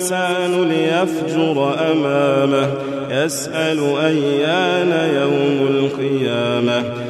الإنسان ليفجر أمامه يسأل أيان يوم القيامة.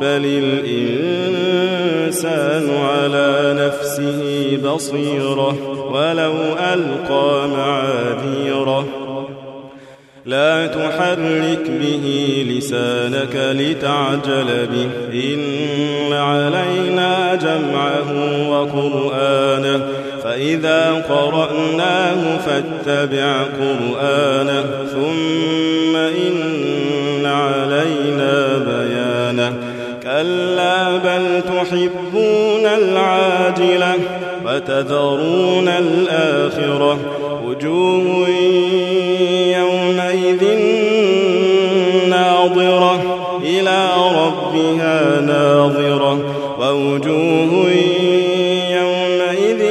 بل الإنسان على نفسه بصيرة ولو ألقى معاذيره لا تحرك به لسانك لتعجل به إن علينا جمعه وقرآنه فإذا قرأناه فاتبع قرآنه ثم كلا بل تحبون العاجلة وتذرون الآخرة وجوه يومئذ ناظرة إلى ربها ناظرة ووجوه يومئذ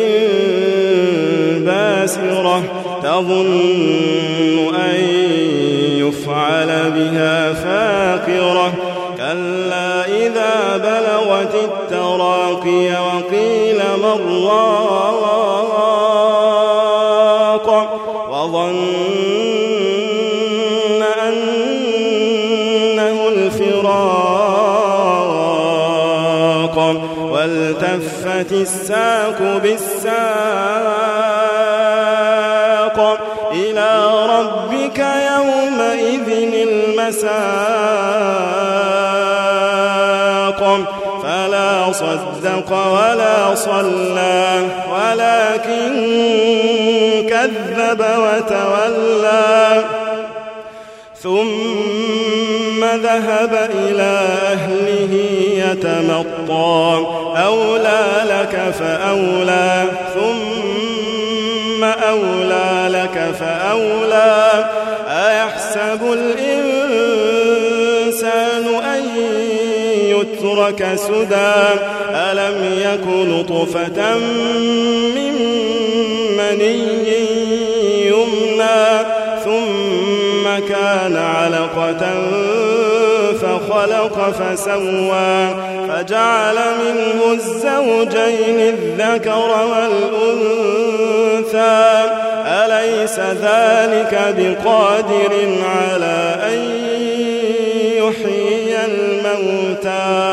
باسرة تظن أن يفعل بها فاقرة. كلا إذا بلغت التراقي وقيل من راق وظن أنه الفراق. والتفت الساق بالساق. إلى ربك يومئذ المساق. فلا صدق ولا صلى ولكن كذب وتولى. ثم ذهب إلى أهله يتمطى أولى لك فأولى. ثم أولى لك فأولى. أيحسب الإنسان أن يترك سدى؟ ألم يكن طفة من مني يمنى؟ ثم كان علقة فخلق فسوى. فجعل منه الزوجين الذكر والأنثى. ذلك بقادر على أن يحيي الموتى.